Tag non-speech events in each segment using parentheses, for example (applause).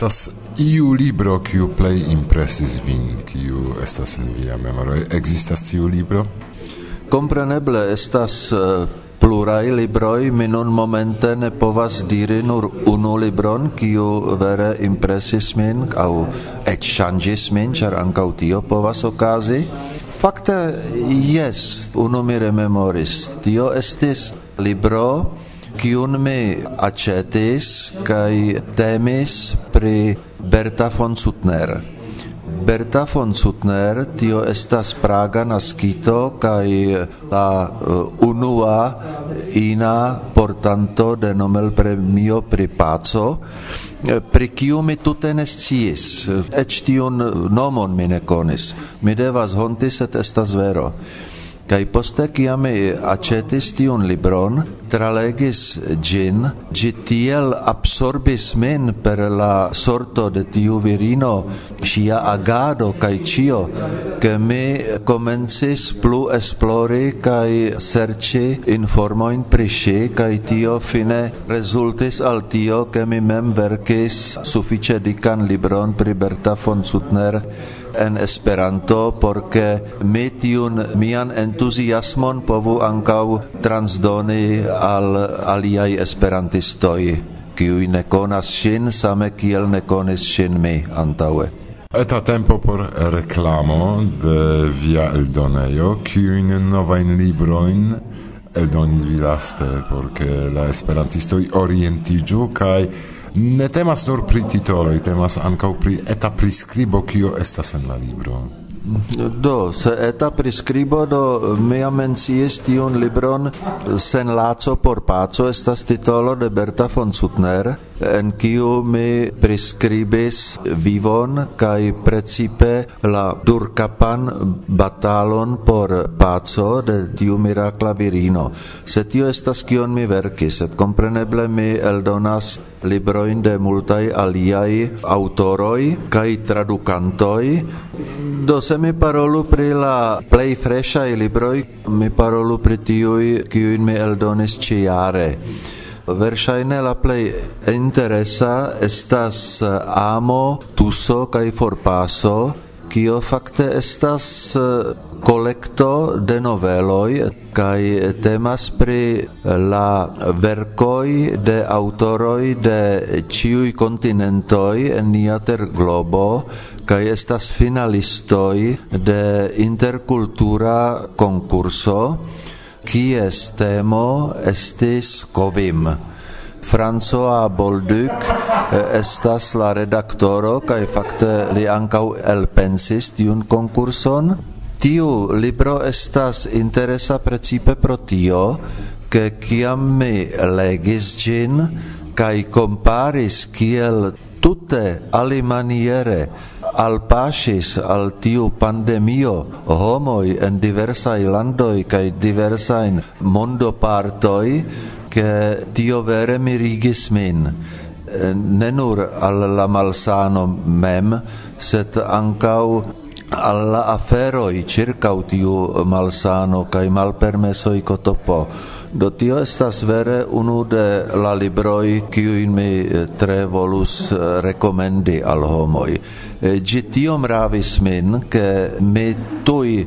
estas Iu libro kiu plej impresis vin, kiu estas en via memoro, ekzistas tiu libro? Kompreneble estas uh, plurai libroi mi nun momente ne povas diri nur unu libron, kiu vere impresis min au et changis min, char ankaŭ tio povas okazi. Fakte jes, unu mi rememoris. Tio estis libro kiun mi acetis kaj temis pri Berta von Suttner. Berta von Suttner, tio estas Praga naskito kaj la uh, unua ina portanto de Nobel premio pri paco, eh, pri kiu mi tute ne sciis, eĉ tiun nomon mi ne konis. Mi devas honti, sed estas vero. Kai poste kiam mi acetis tiun libron, tralegis gin, gi tiel absorbis min per la sorto de tiu virino, sia agado kai cio, ke mi comencis plu esplori kai serci informoin pri ŝi kai tio fine rezultis al tio ke mi mem verkis sufiĉe dikan libron pri Berta von Sutner en Esperanto por ke mi tiun mian entuziasmon povu ankaŭ transdoni al aliaj esperantistoj kiuj ne konas ŝin same kiel ne konis ŝin mi antaŭe. Eta tempo por reklamo de via eldonejo, kiujn novajn librojn eldonis vi laste por ke la esperantistoj orientiĝu kaj ne temas nur pri titoloj, temas ankaŭ pri eta priskribo kio estas en la libro. Do, se eta prescribo do mea menciis tion libron Sen laco por paco estas titolo de Berta von Suttner, en kiu mi prescribis vivon kai precipe la durkapan batalon por paco de tiu mirakla virino. Se tio estas kion mi verkis, et kompreneble mi eldonas libroin de multai aliai autoroi kai tradukantoj. Do se mi parolu pri la plej freshaj libroi, mi parolu pri tiuj, kiujn mi eldonis ciare. Versaine la plej interesa estas eh, amo, tuso kai forpaso, kio fakte estas eh, kolekto de noveloj kaj temas pri la verkoj de autoroj de ĉiuj kontinentoj en nia terglobo kaj estas finalistoj de interkultura konkurso kies temo estis Kovim. François Bolduc eh, estas la redaktoro kaj fakte li ankaŭ elpensis tiun konkurson. Tiu libro estas interesa precipe pro tio, ke kiam mi legis ĝin kaj komparis kiel tute alimaniere al pasis al tiu pandemio homoi en diversai landoi kai diversain mondopartoi che tio vere mirigis min. Eh, ne nur al la malsano mem, set ancau alla aferoi circa tiu malsano kai malpermesoi kotopo do tio estas vere unu de la libroi kiu in mi eh, tre volus eh, rekomendi al homoi. Eh, gi tiom ravis min ke mi tui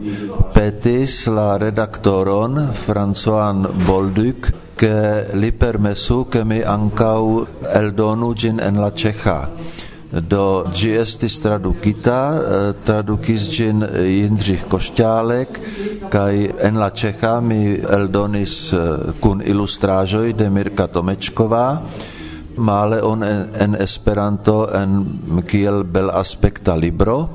petis la redaktoron François Bolduc ke li permesu ke mi ankau eldonu gin en la cecha do GST estis tradukita eh, tradukis gin Jindřich Košťálek kaj en la Čecha mi eldonis eh, kun ilustraĵoj de Mirka Tomečková male on en, Esperanto en kiel bel aspekta libro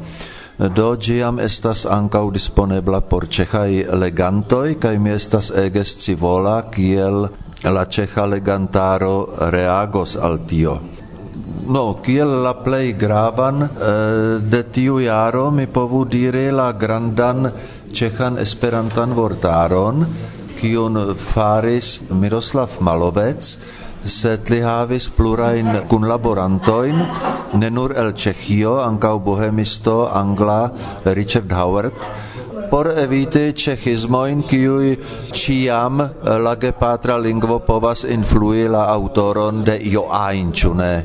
do giam estas ancau disponebla por cehai legantoi, kaj mi estas ege civola kiel la ceha legantaro reagos al tio. No, kiel la plej gravan uh, de tiu jaro mi povu dire la grandan ĉeĥan Esperantan vortaron, kiun faris Miroslav Malovec, sed li havis plurajn kunlaborantojn, ne nur el Ĉeĥio, ankaŭ bohemisto angla Richard Howard, por evite cechismoin, kiui ciam la gepatra lingvo povas influi la autoron de io ajn, ne?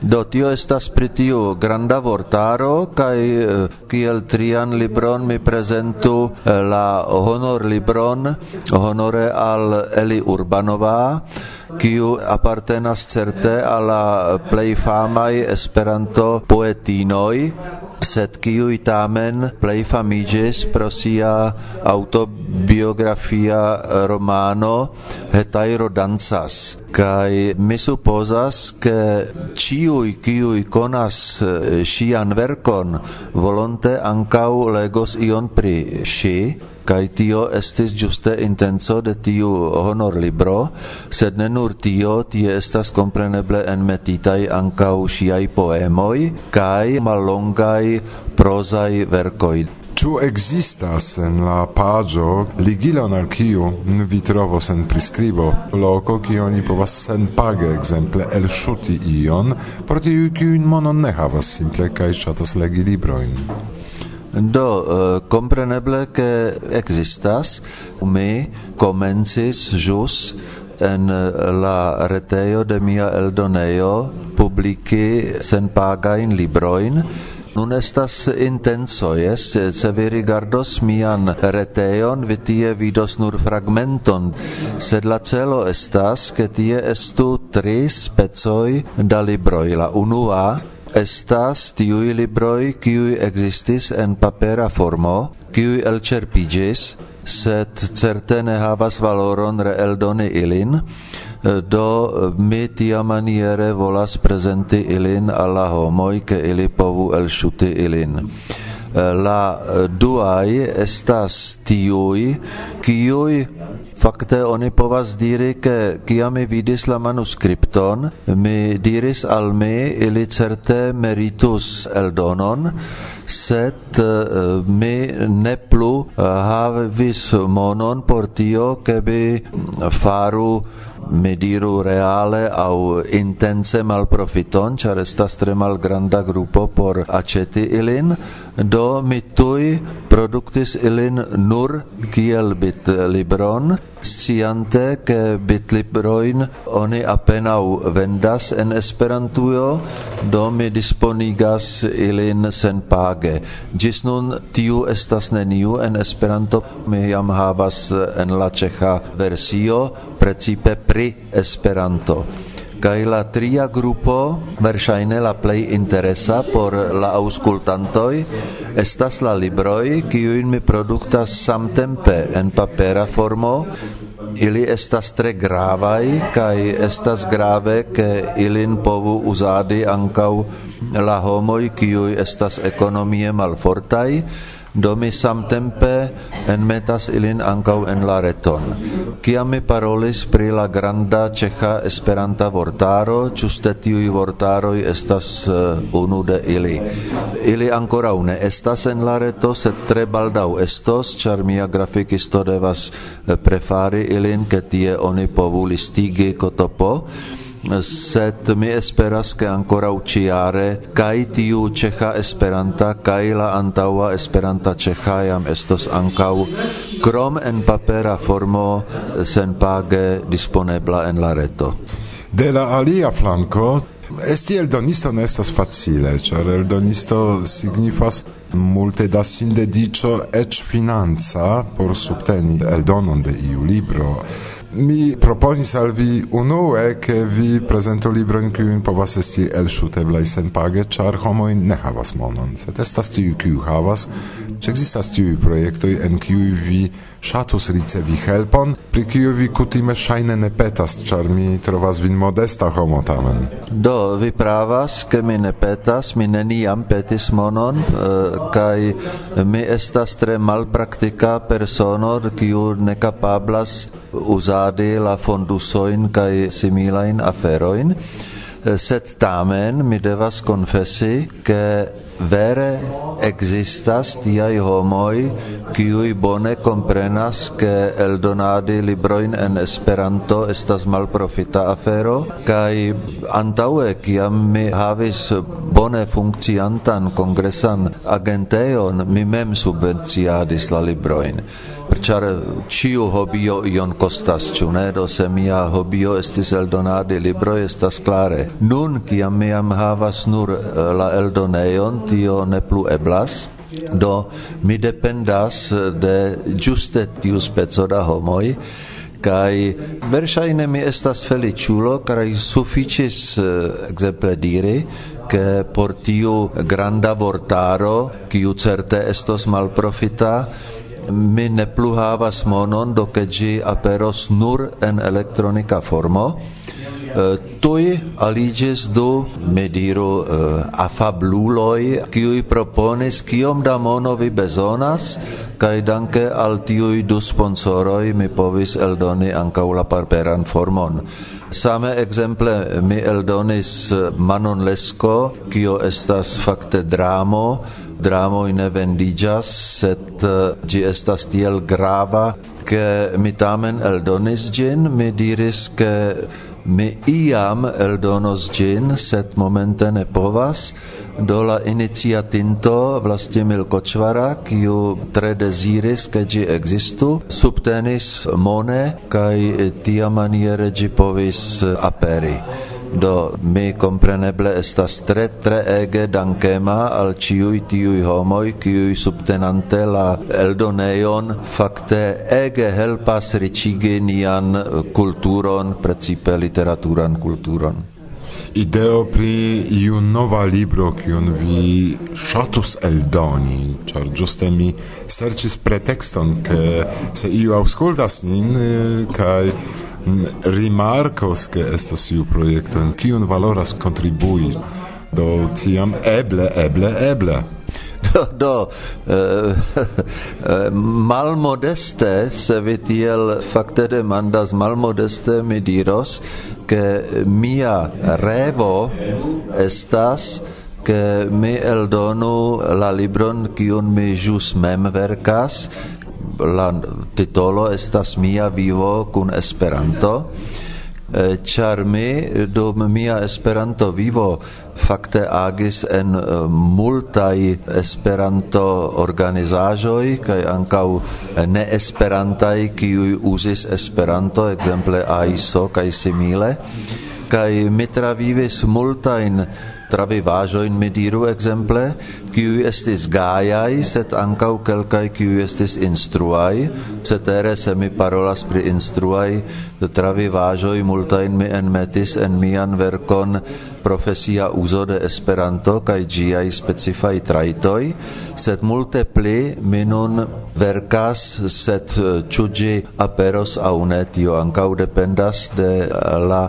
Do tio estas pritiu granda vortaro kaj eh, kiel trian libron mi prezentu eh, la honor libron honore al Eli Urbanova kiu apartenas certe al plei famai Esperanto poetinoj sed kiui tamen plei famigis pro sia autobiografia romano Hetairo Danzas kai mi supposas ke ciui kiui konas eh, sian verkon volonte ankau legos ion pri si Kai tio estis juste intenso de tiu honor libro, sed ne nur tio, tie estas compreneble enmetitai ankau shiai poemoi, kai malongai prozai verkoi Ĉu ekzistas en la paĝo ligilon al kiu vi trovos en priskribo loko, kie oni povas senpage ekzemple elŝuti ion pro tiuj, kiujn monon ne havas simple kaj ŝatas legi librojn? Do, uh, compreneble che existas, mi comencis jus en eh, la retejo de mia eldonejo sen pagain libroin Nun estas intenso, yes, se vi rigardos mian reteon, vi tie vidos nur fragmenton, sed la celo estas, ke tie estu tri specoj da libroj. La unua estas tiui libroi kiui existis en papera formo, kiui elcerpigis, sed certe ne havas valoron reeldoni ilin, do mi tia maniere volas presenti ilin alla homoi, ke ili povu elŝuti ilin. Eh, la eh, duai estas tiui kiui fakte oni povas diri ke kiam mi vidis la manuskripton mi diris al mi ili certe meritus eldonon sed uh, eh, mi ne plu uh, havis monon por tio ke bi faru mi diru reale au intense malprofiton, ĉar estas tre malgranda grupo por aceti ilin, do mi tui produktis ilin nur kiel bit libron, sciante che bit libroin oni apenau vendas en Esperantujo, do mi disponigas ilin senpage. Gis nun tiu estas neniu en Esperanto, mi jam havas en la ĉeĥa versio precipe pri Esperanto. Kai la tria grupo, verŝajne la plej interesa por la aŭskultantoj, estas la libroj, kiujn mi produktas samtempe en papera formo, ili estas tre gravaj kaj estas grave ke ilin povu uzadi ankaŭ la homoj kiuj estas ekonomie malfortaj do mi samtempe enmetas ilin ancau en la reton. Kiam mi parolis pri la granda ĉeĥa Esperanta vortaro, ciuste tiui vortaroi estas uh, unu de ili. Ili ancora une estas en la reto, set tre baldau estos, char mia graficisto devas eh, prefari ilin, ke tie oni povu listigi kotopo sed mi esperas ke ancora uciare kai tiu ĉeĥa Esperanta kai la antaua Esperanta ĉeĥa jam estos ankau krom en papera formo senpage disponebla en la reto. De la alia flanko Esti eldonisto ne estas facile, ĉar eldonisto signifas multe da sindediĉo eĉ financa por subteni eldonon de iu libro mi proponis al vi unue, che vi presento libron kiun povas esti elŝuteblaj senpage, ĉar homoj ne havas monon, sed estas tiu kiu havas, ĉu ekzistas tiu projektoi en kiu vi ŝatus ricevi helpon, pri kiuj vi kutime ŝajne ne petas, ĉar mi trovas vin modesta homo tamen. Do, vi pravas, ke mi ne petas, mi neniam petis monon, uh, kaj mi estas tre malpraktika persono, kiu ne kapablas uzadi la fondusoin kaj similain aferoin, eh, sed tamen mi devas confessi che vere existas tiai homoi kiui bone comprenas che eldonadi libroin en Esperanto estas malprofita afero kai antaue kiam mi havis bone funkciantan kongresan agenteon mi mem subvenciadis la libroin ĉar ĉiu hobio ion kostas, ĉu ne? Do se mia hobio estis eldonadi libro estas klare. Nun kiam mi jam havas nur eh, la eldonejon, tio ne plu eblas. Do mi dependas eh, de ĝuste tiu speco da homoj, kai verŝajne mi estas feliĉulo kaj sufiĉis ekzemple eh, diri ke por tiu granda vortaro kiu certe estos malprofita mi ne plu havas monon, do ke ĝi aperos nur en elektronika formo. Eh, uh, tui aligis du, me diru, eh, uh, afabluloi, kiui proponis kiom da mono vi bezonas, kai danke al tiui du sponsoroi mi povis eldoni ancau la parperan formon. Same exemple mi eldonis eh, Manon Lesko, kio estas fakte dramo, dramo ne vendiĝas, set eh, ĝi estas tiel grava, che mi tamen eldonis gin, mi diris, che mi iam eldonos gin, set momente ne povas, do la iniciatinto Vlastimil Kočvara, kiu tre desiris, ke gi existu, subtenis mone kaj tiamaniere gi povis eh, aperi. Do mi compreneble estas tre tre ege dankema al ciui tiui homoi kiui subtenante la eldoneion fakte ege helpas ricigi nian kulturon, precipe literaturan kulturon. Ideo pri iu nova libro kiun vi shatus eldoni, char giuste mi sercis pretexton ke se iu auskultas nin eh, kaj Mm, rimarcos che estas iu proiecto in kiun valoras contribui. Do tiam eble eble eble. (laughs) Do, do uh, eh, mal (laughs) eh, malmodeste se vi tiel fakte demandas malmodeste mi diros ke mia revo estas ke mi eldonu la libron kiun mi jus mem verkas la titolo estas mia vivo kun Esperanto. Ĉar mi dum mia Esperanto vivo fakte agis en multaj Esperanto organizaĵoj kaj ankaŭ ne esperantaj kiuj uzis Esperanto ekzemple AISO kaj simile. Kaj mi travivis multajn travivajo in mediru exemple qui estis gajai set ancau quelcai qui estis instruai cetere se mi parolas pri instruai travivajo i multa in mi enmetis en mian verkon profesia uso de esperanto kaj giai specifai traitoi set multe pli minun verkas set eh, ĉu aperos aŭ ne tio dependas de eh, la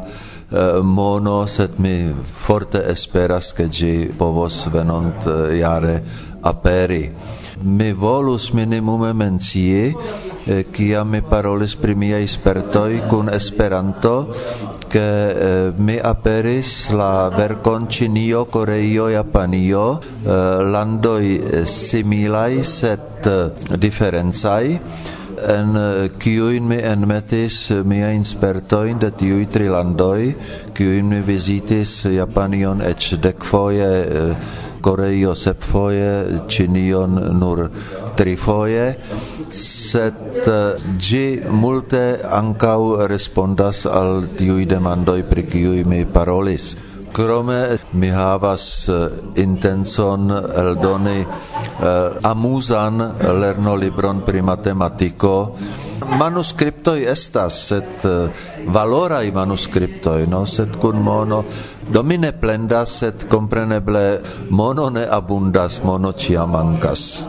Eh, mono, sed mi forte esperas che gi povos venont jare aperi. Mi volus minimume mencie, eh, kia mi parolis pri miaj spertoj kun Esperanto, che eh, mi aperis la verkon Cinio, Koreio, Japanio, landoj similaj sed diferencaj, en eh, kiujn mi enmetis eh, miajn spertojn de tiuj tri landoj, kiujn mi vizitis Japanion eĉ dekfoje, eh, Koreio sepfoje, Ĉinion nur trifoje, sed ĝi multe ankaŭ respondas al tiuj demandoj, pri kiuj mi parolis. Krome mi havas intencon eldoni Eh, amuzan lernolibron pri matematiko. Manuskriptoj estas sed eh, valoraj manuskriptoj no? Sed kun mono. Domine plenda plendas sed kompreneble mono ne abundas mono ĉiam mankas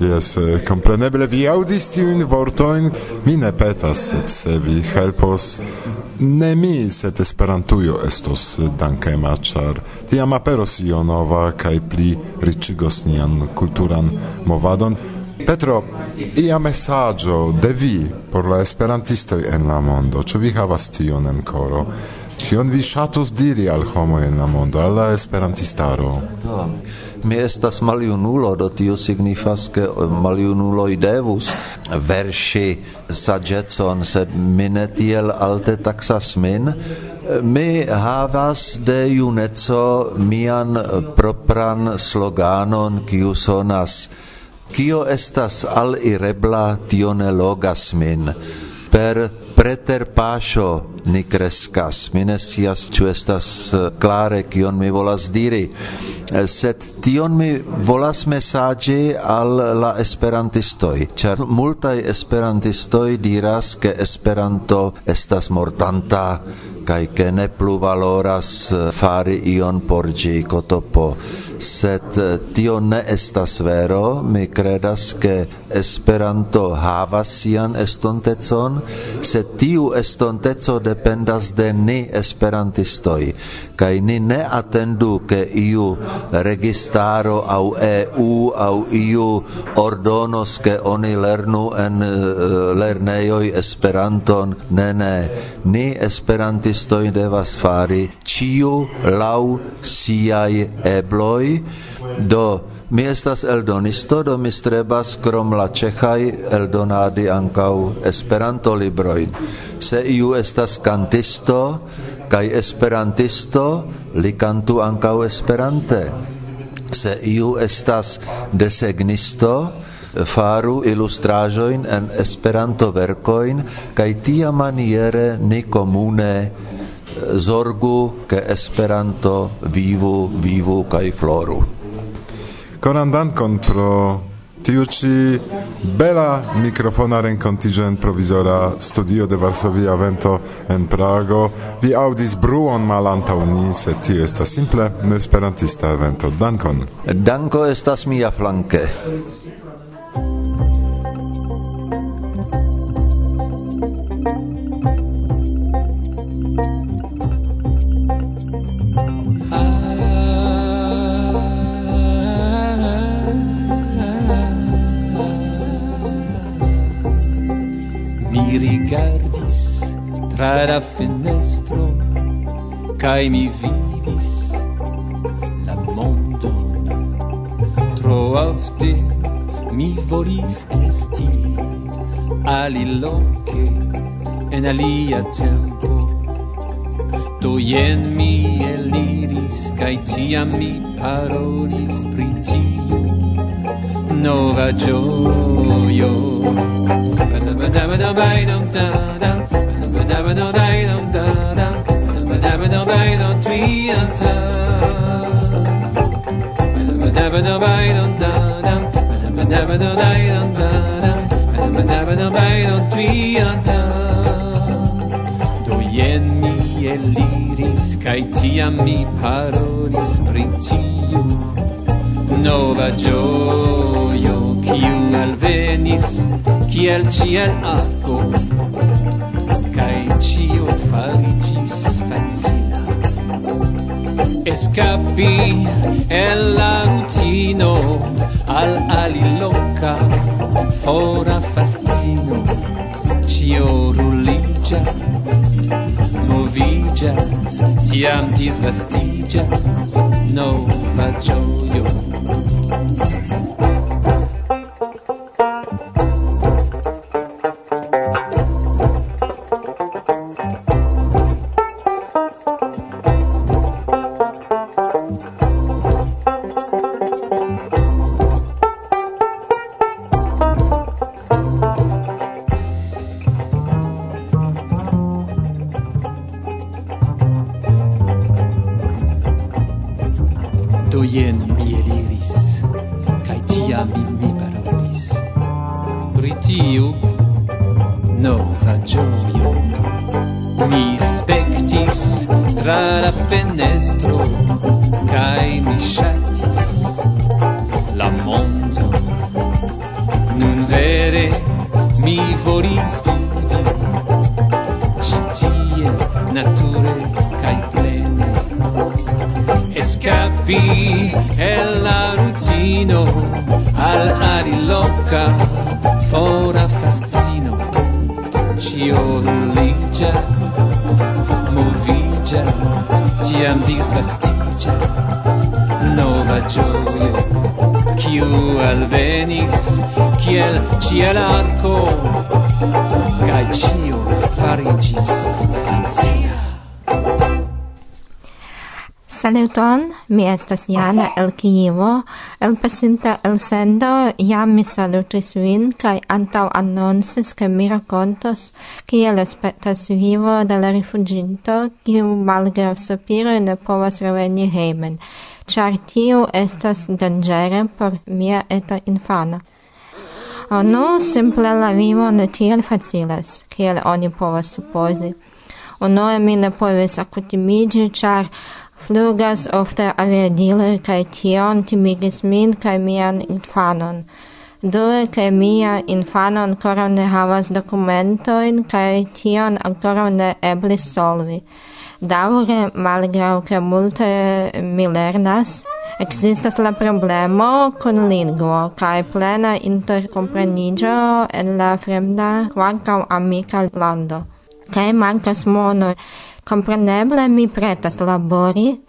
Yes, eh, kompreneble vi audis tiun vortoin, mi ne petas, et se vi helpos ne mi, sed Esperantujo estos dankema, ĉar tiam aperos io nova kaj pli riĉigos nian kulturan movadon. Petro, ia mesaĝo de vi por la esperantistoj en la mondo, ĉu vi havas tion en koro? Kion vi ŝatus diri al homoj en la mondo, al la esperantistaro? Do, mi estas maljunulo, do tio signifas, ke eh, maljunuloj devus verŝi saĝecon, sed mi ne tiel alte taksas min, eh, mi havas de juneco mian propran sloganon kiu sonas Kio estas al irebla, tio ne logas min. Per preter pasho ni crescas. Mi ne sias, ciu estas eh, klare kion mi volas diri, eh, sed tion mi volas mesaĝi al la esperantistoj, Cer multaj esperantistoj diras, che Esperanto estas mortanta kaj ke ne plu valoras eh, fari ion por ĝi kotopo sed eh, tio ne estas vero. Mi credas ke Esperanto havas sian estontecon, sed tiu estonteco dependas de ni esperantistoj. Kaj ni ne atendu ke iu registaro au EU au iu ordonos ke oni lernu en uh, lernejoj Esperanton. Ne, ne. Ni esperantistoj devas fari ĉiu laŭ siaj ebloj do mi estas eldonisto, do mi strebas krom la ĉeĥaj eldonadi ankaŭ esperanto libroin Se iu estas kantisto kaj esperantisto, li kantu ankaŭ Esperante. Se iu estas desegnisto, faru ilustraĵojn en esperanto verkoin kaj tia maniere ni komune zorgu ke Esperanto vivu, vivu kaj floru. Koran dankon pro tiu ci bela mikrofona renkontiĝen provizora studio de Varsovia Vento en Prago. Vi audis bruon malanta uni, se tio estas simple esperantista evento. Dankon. Danko estas mia flanke. la fenestro Cai mi vidis la mondon. Tro ofte mi volis esti aliloke en alia tempo. Do jen mi eliris kaj tiam mi parolis pri tiu nova ĝojo da da da da da madame dai no da il madame no dai no anta il dai no da il madame no dai no da da. Il madame no dai no tui anta mi eliris kai tiam mi parolis pri tiu nova gioio kiu ciel alta cio farigis facila. Escapi el la rutino al aliloca fora fastino. Cio ruligas, movigas, tiam disvastigas, nova gioio. sconzo nun vere mi foris convi ci cie nature cae plene. Escapi el la rutino al ari loca fora fascino. Cio religias movigas tiam disvastigas nova gioia kiu alvenis kiel ciel arco, kaj cio farigis fanzia. Saluton, mi estas Jana (laughs) el Kievo. El pasinta el sendo, jam mi salutis vin, kai antau annonsis, ke mi racontos, kiel aspectas vivo de la rifuginto, kiu malgrav sopiro ne povas reveni heimen, char tiu estas dangere por mia eta infana. No simple la vivo ne tiel facilas, kiel oni povas supposi. O no, mi ne povis akutimigi, char flugas ofte aviadile kai tion timigis min kai mian infanon. Due kai mia infano ancora ne havas documentoin kai tion ancora ne eblis solvi. Daure, malgrau ke multe mi lernas, Existas la problemo con lingua, kai plena intercomprenigio en la fremda quancam amica lando. Kai mancas mono. Compreneble mi pretas labori,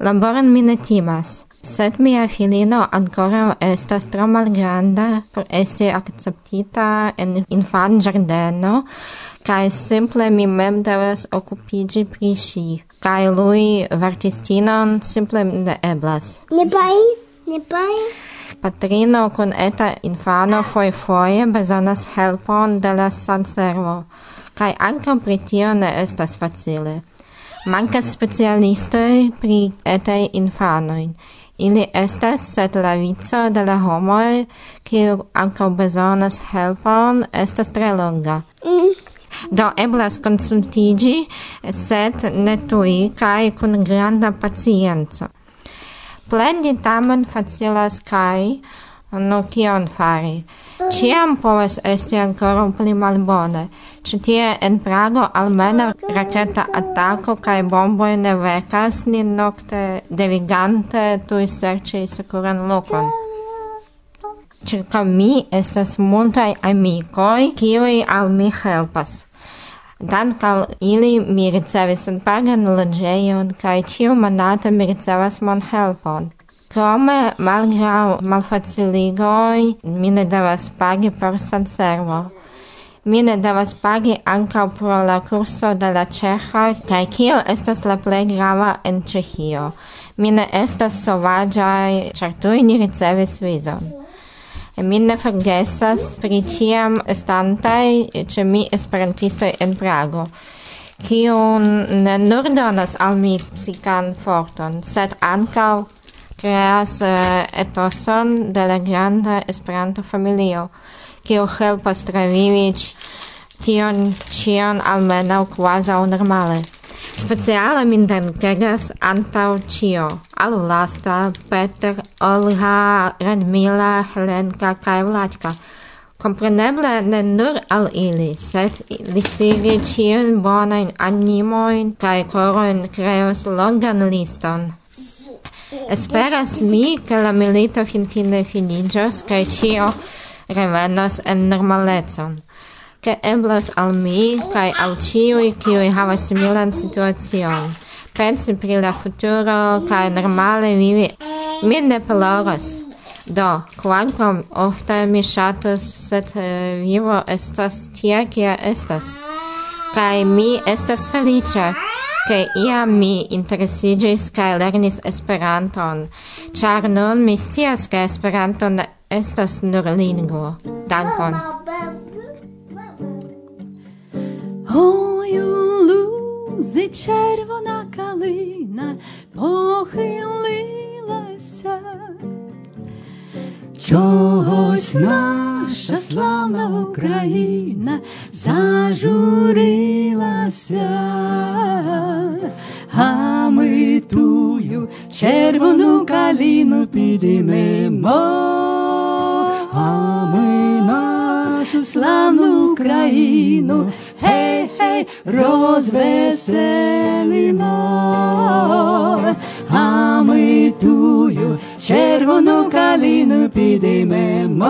laboran mi ne timas. Sed mia filino ancora estas tro malgranda por esti acceptita en infan giardeno, kai simple mi mem devas occupigi pri si, Kai lui vartistinon simple ne eblas. Ne pai? Ne pai? Patrino con eta infano foi foie bezonas helpon de la sanservo kai ankaŭ pritio ne estas facile. Mancas specialistoi pri etai infanoin. Ili estas, sed la vico de la homoi, kiu ankaŭ bezonas helpon, estas tre longa. Mm. Do eblas consultigi, sed ne tui, kai kun granda pacienza. Plendi tamen facilas kai, no kion fari ciam povas esti ancora pli malbone. Ci tie en Prago almena raketa attacco kai bomboi ne vekas ni nokte devigante tui serci securan lokon. Circa mi estas multai amicoi, kiui al mi helpas. Dankal ili mi ricevis senpagan logeion, kaj ciu manata mi ricevas mon helpon. Krome, malgrau malfaciligoi, mi ne devas pagi por sanservo. Mi ne devas pagi ankaŭ pro la curso de la ĉeĥa kaj kio estas la plei grava en Ĉeĥio. Mi ne estas sovagiai, ĉar tui ni ricevis vizon. Mi ne forgesas pri ciam estantai, ce mi esperantistoi en Prago kiun ne nur donas al mi psikan forton, sed ankaŭ creas uh, etoson de la granda Esperanto-familio, kiu helpas travivi tion cion almenaŭ quasi normale. Speciale min dankegas antaŭ ĉio. Alulasta, Peter, Olga, Radmila, Helenka kai Vladka. Kompreneble ne nur al ili, sed listigi cion bonain animoin kaj coroin kreos longan liston. Esperas mi, ke la milito finfine finiĝos kaj ĉio revenos en normalecon. Ke eblos al mi kaj al ĉiuj, kiuj havas similan situacion. Pensi pri la futuro kaj normale vivi mi ne ploros. Do, quancam ofte mi shatus, sed uh, vivo estas tia kia estas. Kai mi estas felice che ia mi interesigis ca lernis esperanton, char nun mi scias ca esperanton estas nur lingua. Dankon. Ой, лузи червона калина похилилася, Чогось наша славна Україна зажурилася, Червону каліну підіймемо, а ми нашу славну Україну гей, гей, розвеселимо, а ми тую червону каліну підіймемо,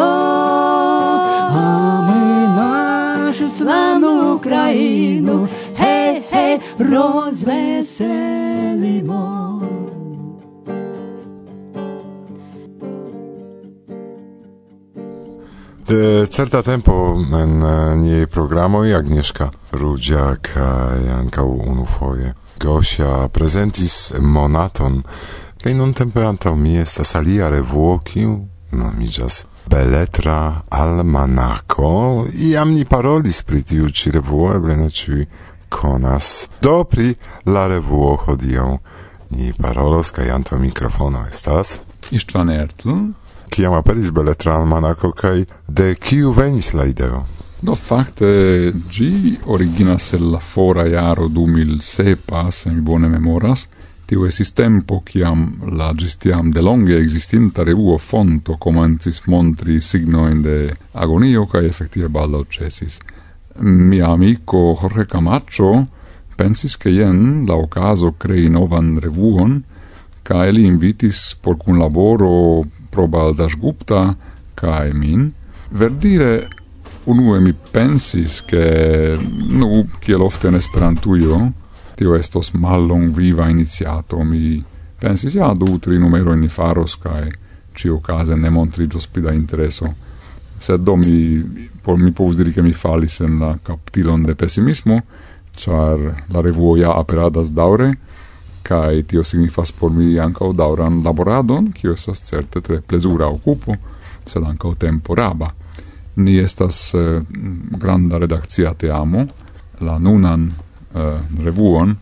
а ми нашу славну Україну, гей, гей, hej, certa tempo en niei programoi Agnieszka Rudzia kaj ankaŭ unufoje Gosia prezentis monaton kaj nuntempe antaŭ mi estas alia revuo kiu nomiĝas Beletra Almanaco iam ni parolis pri tiu ĉi revuo eble ne konas do pri la revuo hodiaŭ ni parolos kaj antaŭ mikrofono estas Istvan Ertl, kiam aperis beletra almanako kaj de kiu venis la ideo? Do fakte ĝi originas el la fora jaro 2007, se mi bone memoras. Tiu esis tempo kiam la ĝis de longe existinta revuo Fonto comencis montri signoin de agonio kaj efektive baldo cesis. Mia amiko Jorge Camacho pensis che jen la ocaso crei novan revuon, ca eli invitis por cun laboro Probaldas Gupta kai min verdire unue mi pensis che nu kiel ofte en Esperantujo tio estos mallong viva iniziato mi pensis ja du tri numero in faros kai ci ocase ne montrigios pli intereso. Sed do mi por mi povus diri che mi falis en la captilon de pessimismo char la revuo ja aperadas daure kai tio signifas por mi ankaŭ dauran laboradon, kio estas certe tre plezura occupo, sed ankaŭ temporaba. Ni estas eh, granda redakcia teamo, la nunan eh, revuon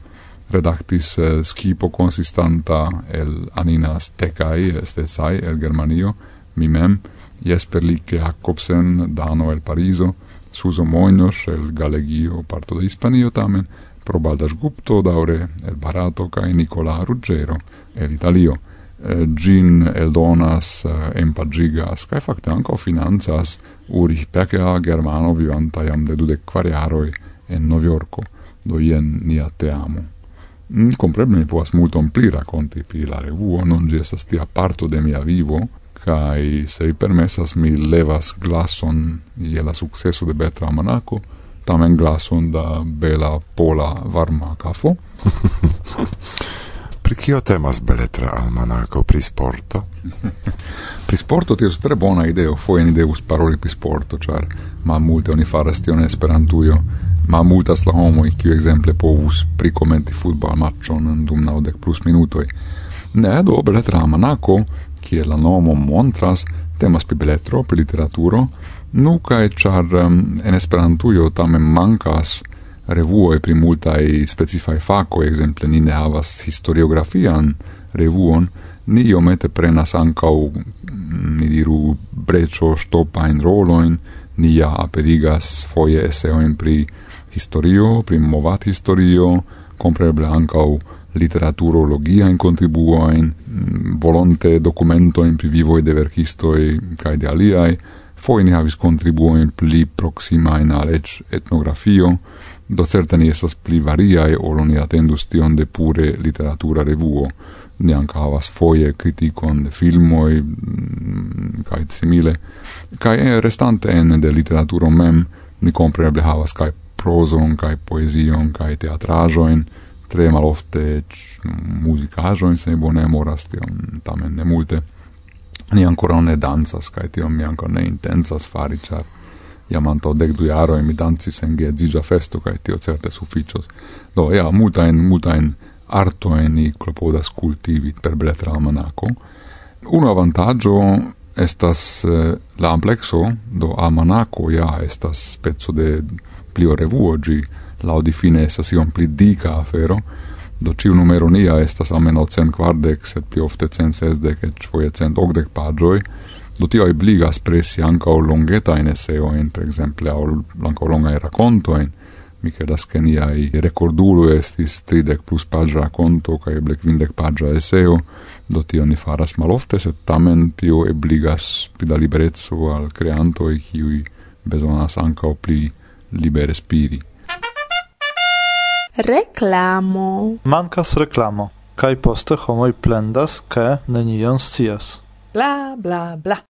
redaktis eh, skipo consistanta el Anina Stekaj, Stecaj el Germanio, mi mem, Jesper Licke Jacobsen, Dano el Pariso, Suso Moinos el Galegio, parto de Hispanio tamen, Probaldas Gupto, daure el Barato kai Nicola Ruggero, el Italio. Eh, gin eldonas, eh, en pagigas kai fakte anko finanzas Urich Pekea, germano vivanta jam de dude quariaroi en Noviorco, do ien nia te amo. Mm, compreble mi povas multon pli raconti pri la revuo, non gi estas tia parto de mia vivo, kai se vi permessas mi levas glason je la successo de Bertra Monaco, tamen glason da bela pola varma kafo. (laughs) pri kio temas beletra almanako pri sporto? (laughs) pri sporto tio tre bona ideo, foje ni devus paroli pri sporto, char ma multe oni faras tion esperantujo, ma multas la i kiu exemple povus pri komenti futbal matchon dum naŭdek plus minutoj. Ne, do beletra almanako, kie la nomo montras, temas pri beletro, pri literaturo, Nu, cae char um, en Esperantujo tamen mancas revuoi pri multai specifai facoi, exemple ni ne havas historiografian revuon, ni iomete prenas ancau, mm, ni diru, brecio stopain roloin, ni ja aperigas foie eseoin pri historio, pri movat historio, compreble ancau literaturologiaen contribuoin, mm, volonte documentoin pri vivoi de verkistoi cae de aliai, foi ni havis contribuoin pli proxima in alec etnografio, do certe ni estas pli variae olo ni atendus tion de pure literatura revuo. Ni anca havas foie criticon de filmoi, cae mm, simile, cae eh, restante en de literaturo mem, ni compreble havas cae proson, cae poesion, cae teatrajoin, tre malofte ec mm, musicajoin, se bone moras tion tamen ne multe ni ancora ne danzas, kai tion mi ancora ne intensas fari, char iam anto dec du jaroi mi dancis en geedzigia festo, cae tio certe sufficios. Do, ea, multain, multain artoen ni clopodas cultivi per Bletra Almanaco. Uno avantaggio estas eh, la amplexo, do Almanaco ja estas pezzo de plio revuo, gi laudifine estas iom pli dica afero, Do ciu numeronia estas almeno cent quardec, sed pli ofte cent sesdec, et foie cent ogdec pagioi, do tio ebligas presi ankaŭ longetajn eseojn, anca o longa longajn rakontojn. Mi credas che niai recordulo estis 30 plus pagia racconto ca eble 50 pagia eseo, do tio ni faras malofte, sed tamen tio ebligas pida liberezzo al creantoi, kiui besonas ancao pli libere spiri. Reklamo. Mancas reklamo. Kaj poste homoj plendas, ke nenion scias. Bla, bla, bla.